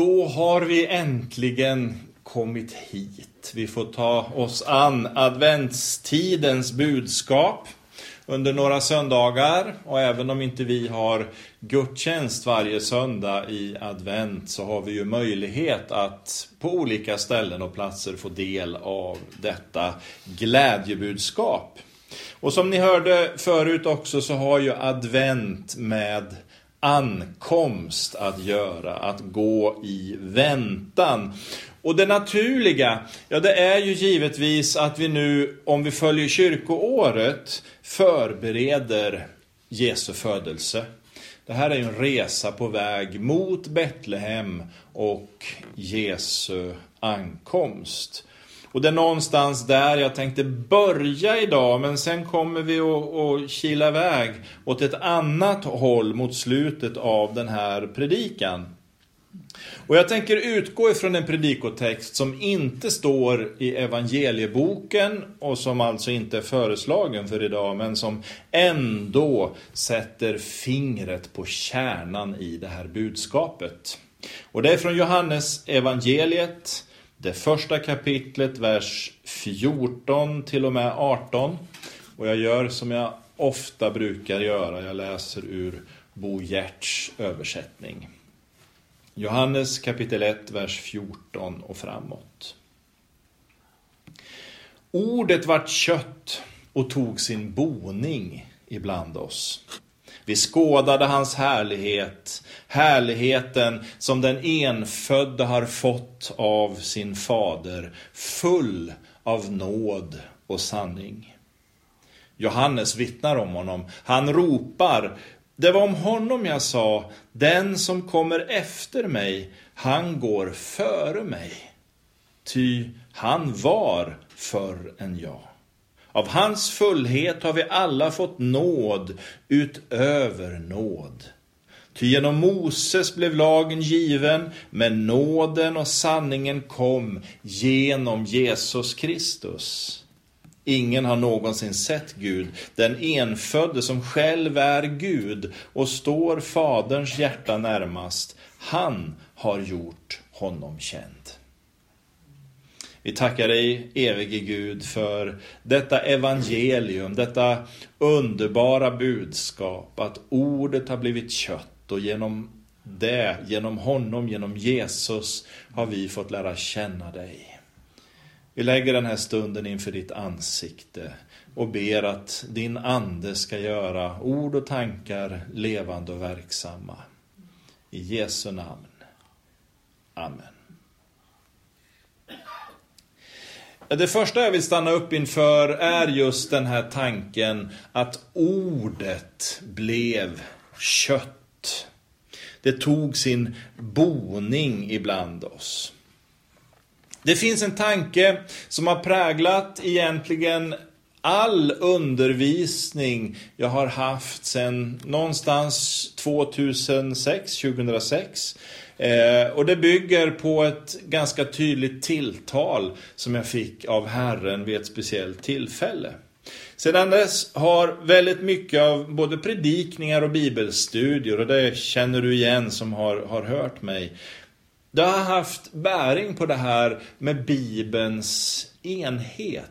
Då har vi äntligen kommit hit. Vi får ta oss an adventstidens budskap under några söndagar och även om inte vi har gudstjänst varje söndag i advent så har vi ju möjlighet att på olika ställen och platser få del av detta glädjebudskap. Och som ni hörde förut också så har ju advent med ankomst att göra, att gå i väntan. Och det naturliga, ja det är ju givetvis att vi nu, om vi följer kyrkoåret, förbereder Jesu födelse. Det här är ju en resa på väg mot Betlehem och Jesu ankomst. Och det är någonstans där jag tänkte börja idag, men sen kommer vi att, att kila iväg åt ett annat håll mot slutet av den här predikan. Och jag tänker utgå ifrån en predikotext som inte står i evangelieboken och som alltså inte är föreslagen för idag, men som ändå sätter fingret på kärnan i det här budskapet. Och det är från Johannes evangeliet det första kapitlet, vers 14 till och med 18. Och jag gör som jag ofta brukar göra, jag läser ur Bo Gerts översättning. Johannes kapitel 1, vers 14 och framåt. Ordet vart kött och tog sin boning ibland oss. Vi skådade hans härlighet, härligheten som den enfödde har fått av sin fader, full av nåd och sanning. Johannes vittnar om honom. Han ropar, det var om honom jag sa, den som kommer efter mig, han går före mig. Ty han var förr än jag. Av hans fullhet har vi alla fått nåd utöver nåd. Ty genom Moses blev lagen given, men nåden och sanningen kom genom Jesus Kristus. Ingen har någonsin sett Gud, den enfödde som själv är Gud och står Faderns hjärta närmast. Han har gjort honom känd. Vi tackar dig, evige Gud, för detta evangelium, detta underbara budskap, att ordet har blivit kött och genom det, genom honom, genom Jesus, har vi fått lära känna dig. Vi lägger den här stunden inför ditt ansikte och ber att din ande ska göra ord och tankar levande och verksamma. I Jesu namn. Amen. Det första jag vill stanna upp inför är just den här tanken att ordet blev kött. Det tog sin boning ibland oss. Det finns en tanke som har präglat egentligen all undervisning jag har haft sedan någonstans 2006, 2006 Eh, och det bygger på ett ganska tydligt tilltal som jag fick av Herren vid ett speciellt tillfälle. Sedan dess har väldigt mycket av både predikningar och bibelstudier, och det känner du igen som har, har hört mig, det har haft bäring på det här med Bibelns enhet.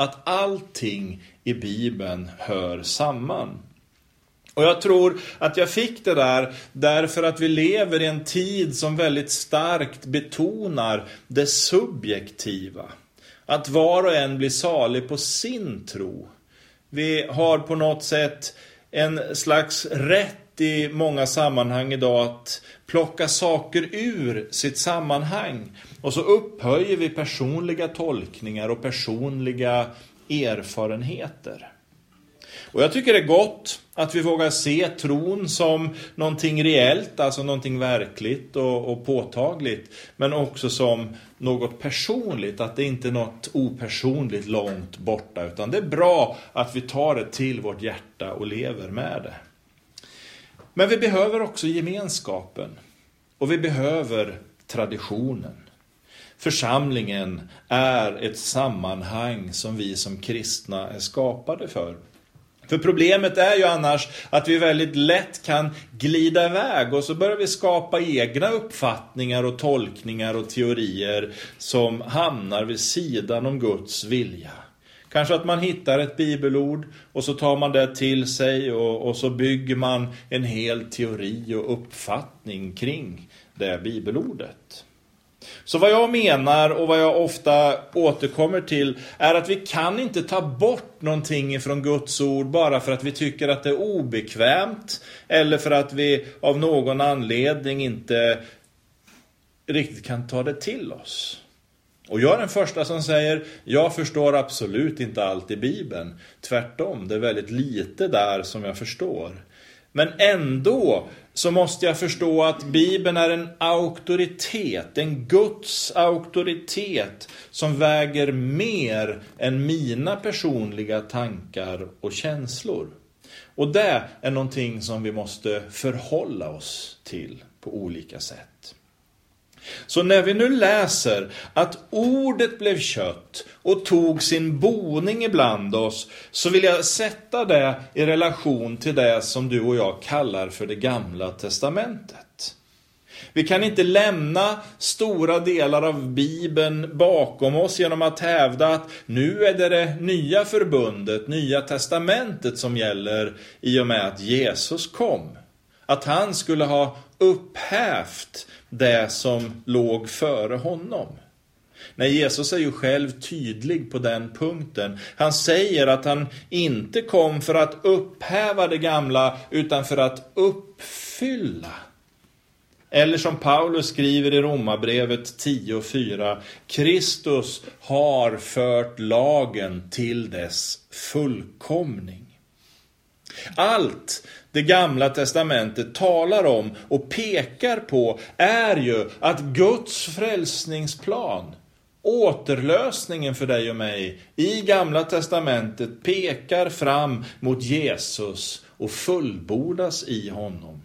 Att allting i Bibeln hör samman. Och jag tror att jag fick det där därför att vi lever i en tid som väldigt starkt betonar det subjektiva. Att var och en blir salig på sin tro. Vi har på något sätt en slags rätt i många sammanhang idag att plocka saker ur sitt sammanhang. Och så upphöjer vi personliga tolkningar och personliga erfarenheter. Och jag tycker det är gott att vi vågar se tron som någonting reellt, alltså någonting verkligt och, och påtagligt. Men också som något personligt, att det inte är något opersonligt långt borta. Utan det är bra att vi tar det till vårt hjärta och lever med det. Men vi behöver också gemenskapen. Och vi behöver traditionen. Församlingen är ett sammanhang som vi som kristna är skapade för. För problemet är ju annars att vi väldigt lätt kan glida iväg och så börjar vi skapa egna uppfattningar och tolkningar och teorier som hamnar vid sidan om Guds vilja. Kanske att man hittar ett bibelord och så tar man det till sig och, och så bygger man en hel teori och uppfattning kring det bibelordet. Så vad jag menar och vad jag ofta återkommer till är att vi kan inte ta bort någonting ifrån Guds ord bara för att vi tycker att det är obekvämt eller för att vi av någon anledning inte riktigt kan ta det till oss. Och jag är den första som säger, jag förstår absolut inte allt i Bibeln. Tvärtom, det är väldigt lite där som jag förstår. Men ändå så måste jag förstå att Bibeln är en auktoritet, en Guds auktoritet som väger mer än mina personliga tankar och känslor. Och det är någonting som vi måste förhålla oss till på olika sätt. Så när vi nu läser att ordet blev kött och tog sin boning ibland oss, så vill jag sätta det i relation till det som du och jag kallar för det gamla testamentet. Vi kan inte lämna stora delar av Bibeln bakom oss genom att hävda att nu är det det nya förbundet, nya testamentet som gäller i och med att Jesus kom. Att han skulle ha upphävt det som låg före honom. Nej, Jesus är ju själv tydlig på den punkten. Han säger att han inte kom för att upphäva det gamla, utan för att uppfylla. Eller som Paulus skriver i Romarbrevet 10.4. Kristus har fört lagen till dess fullkomning. Allt det gamla testamentet talar om och pekar på är ju att Guds frälsningsplan, återlösningen för dig och mig i gamla testamentet pekar fram mot Jesus och fullbordas i honom.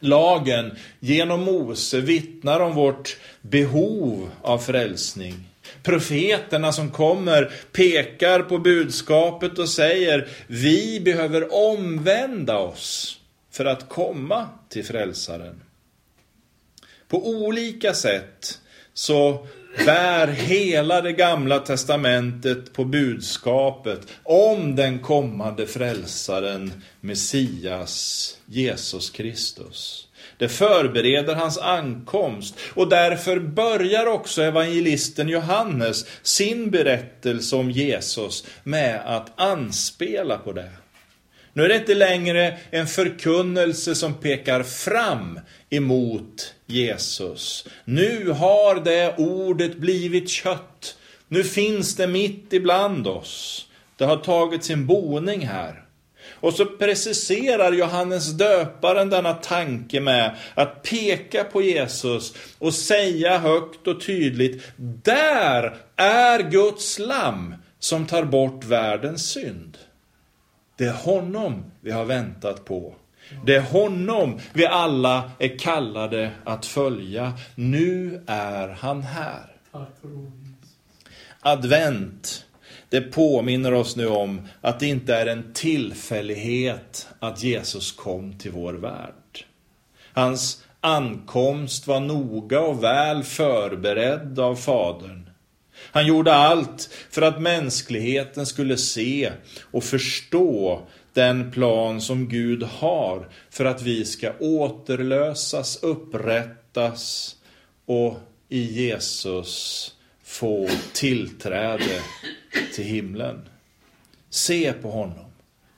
Lagen genom Mose vittnar om vårt behov av frälsning. Profeterna som kommer pekar på budskapet och säger vi behöver omvända oss för att komma till frälsaren. På olika sätt så bär hela det gamla testamentet på budskapet om den kommande frälsaren Messias, Jesus Kristus. Det förbereder hans ankomst och därför börjar också evangelisten Johannes sin berättelse om Jesus med att anspela på det. Nu är det inte längre en förkunnelse som pekar fram emot Jesus. Nu har det ordet blivit kött. Nu finns det mitt ibland oss. Det har tagit sin boning här. Och så preciserar Johannes döparen denna tanke med att peka på Jesus och säga högt och tydligt, där är Guds lamm som tar bort världens synd. Det är honom vi har väntat på. Det är honom vi alla är kallade att följa. Nu är han här. Advent det påminner oss nu om att det inte är en tillfällighet att Jesus kom till vår värld. Hans ankomst var noga och väl förberedd av Fadern. Han gjorde allt för att mänskligheten skulle se och förstå den plan som Gud har för att vi ska återlösas, upprättas och i Jesus få tillträde till himlen. Se på honom.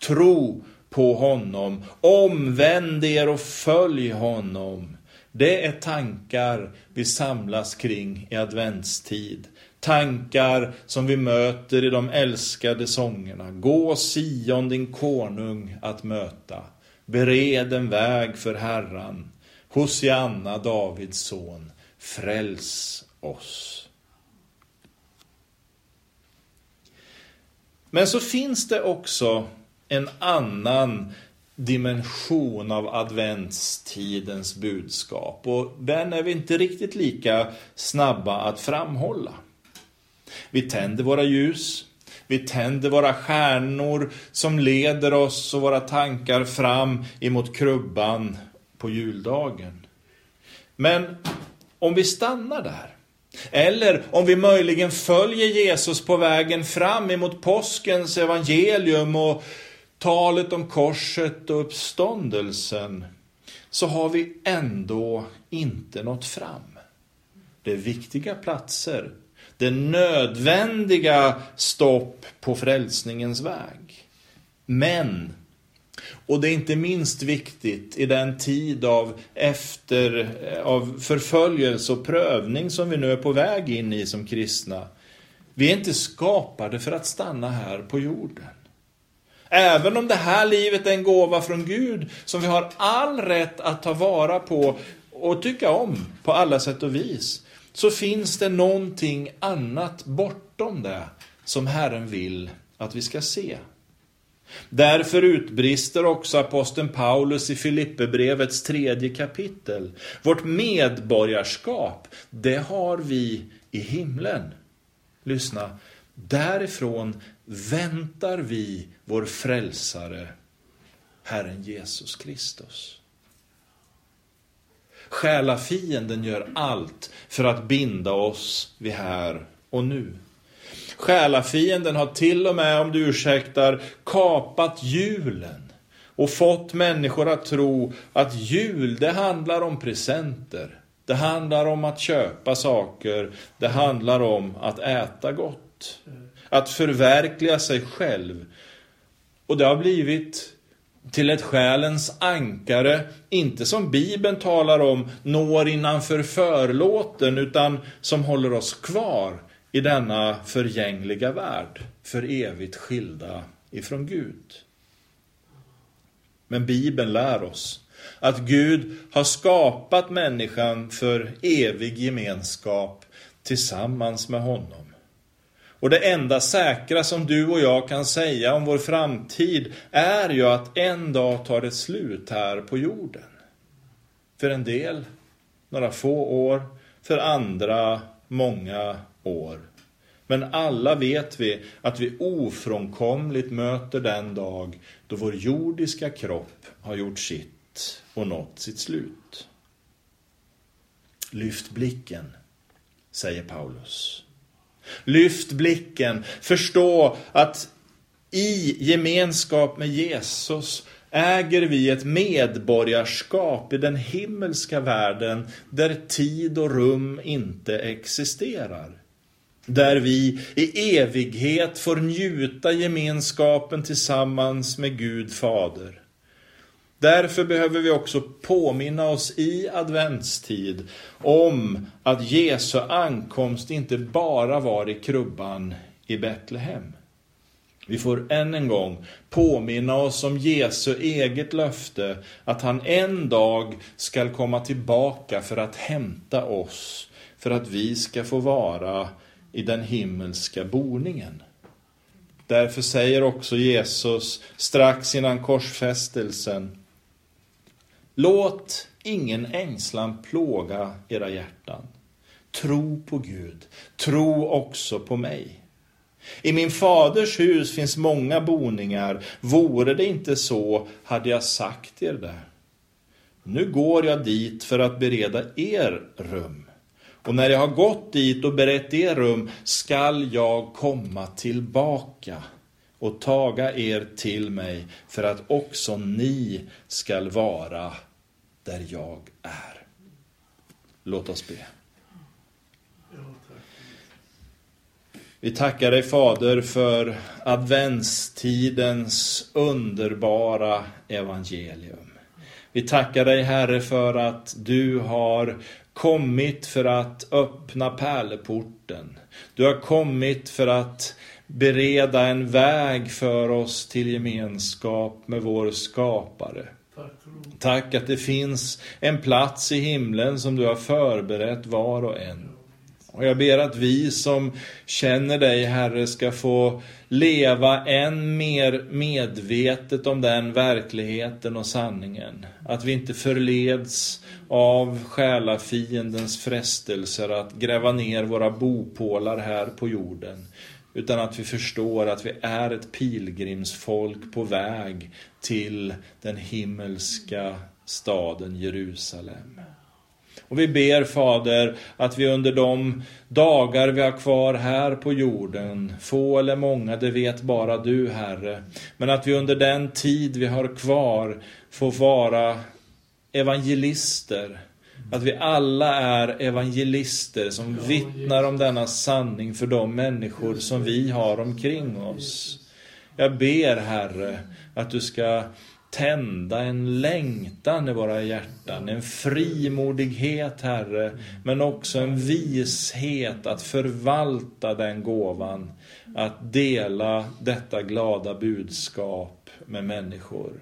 Tro på honom. Omvänd er och följ honom. Det är tankar vi samlas kring i adventstid. Tankar som vi möter i de älskade sångerna. Gå Sion din konung att möta. Bered en väg för Herran. Hosianna Davids son. Fräls oss. Men så finns det också en annan dimension av adventstidens budskap och den är vi inte riktigt lika snabba att framhålla. Vi tänder våra ljus, Vi tänder våra stjärnor som leder oss och våra tankar fram emot krubban på juldagen. Men om vi stannar där, eller om vi möjligen följer Jesus på vägen fram emot påskens evangelium och talet om korset och uppståndelsen, så har vi ändå inte nått fram. Det är viktiga platser. Det är nödvändiga stopp på frälsningens väg. Men, och det är inte minst viktigt i den tid av, efter, eh, av förföljelse och prövning som vi nu är på väg in i som kristna. Vi är inte skapade för att stanna här på jorden. Även om det här livet är en gåva från Gud som vi har all rätt att ta vara på och tycka om på alla sätt och vis, så finns det någonting annat bortom det som Herren vill att vi ska se. Därför utbrister också aposteln Paulus i Filipperbrevets tredje kapitel. Vårt medborgarskap, det har vi i himlen. Lyssna, därifrån väntar vi vår frälsare, Herren Jesus Kristus. Själafienden gör allt för att binda oss vid här och nu. Själafienden har till och med, om du ursäktar, kapat julen och fått människor att tro att jul, det handlar om presenter. Det handlar om att köpa saker. Det handlar om att äta gott. Att förverkliga sig själv. Och det har blivit till ett själens ankare, inte som Bibeln talar om, når innanför förlåten, utan som håller oss kvar i denna förgängliga värld, för evigt skilda ifrån Gud. Men Bibeln lär oss att Gud har skapat människan för evig gemenskap tillsammans med honom. Och det enda säkra som du och jag kan säga om vår framtid är ju att en dag tar det slut här på jorden. För en del några få år, för andra många år. Men alla vet vi att vi ofrånkomligt möter den dag då vår jordiska kropp har gjort sitt och nått sitt slut. Lyft blicken, säger Paulus. Lyft blicken, förstå att i gemenskap med Jesus äger vi ett medborgarskap i den himmelska världen där tid och rum inte existerar. Där vi i evighet får njuta gemenskapen tillsammans med Gud Fader. Därför behöver vi också påminna oss i adventstid om att Jesu ankomst inte bara var i krubban i Betlehem. Vi får än en gång påminna oss om Jesu eget löfte att han en dag skall komma tillbaka för att hämta oss, för att vi ska få vara i den himmelska boningen. Därför säger också Jesus strax innan korsfästelsen Låt ingen ängslan plåga era hjärtan. Tro på Gud. Tro också på mig. I min faders hus finns många boningar. Vore det inte så hade jag sagt er det. Nu går jag dit för att bereda er rum. Och när jag har gått dit och berett er rum skall jag komma tillbaka och taga er till mig för att också ni skall vara där jag är. Låt oss be. Vi tackar dig Fader för adventstidens underbara evangelium. Vi tackar dig Herre för att du har kommit för att öppna pärleporten. Du har kommit för att bereda en väg för oss till gemenskap med vår skapare. Tack att det finns en plats i himlen som du har förberett var och en. Och jag ber att vi som känner dig, Herre, ska få leva än mer medvetet om den verkligheten och sanningen. Att vi inte förleds av själafiendens frestelser att gräva ner våra bopålar här på jorden. utan att vi förstår att vi är ett pilgrimsfolk på väg till den himmelska staden Jerusalem. Och vi ber Fader att vi under de dagar vi har kvar här på jorden, få eller många, det vet bara du Herre, men att vi under den tid vi har kvar får vara evangelister, att vi alla är evangelister som vittnar om denna sanning för de människor som vi har omkring oss. Jag ber Herre att du ska tända en längtan i våra hjärtan, en frimodighet, Herre, men också en vishet att förvalta den gåvan, att dela detta glada budskap med människor.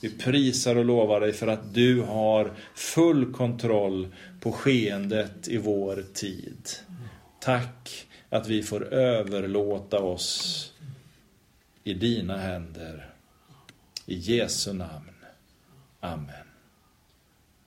Vi prisar och lovar dig för att du har full kontroll på skeendet i vår tid. Tack att vi får överlåta oss i dina händer. I Jesu namn. Amen.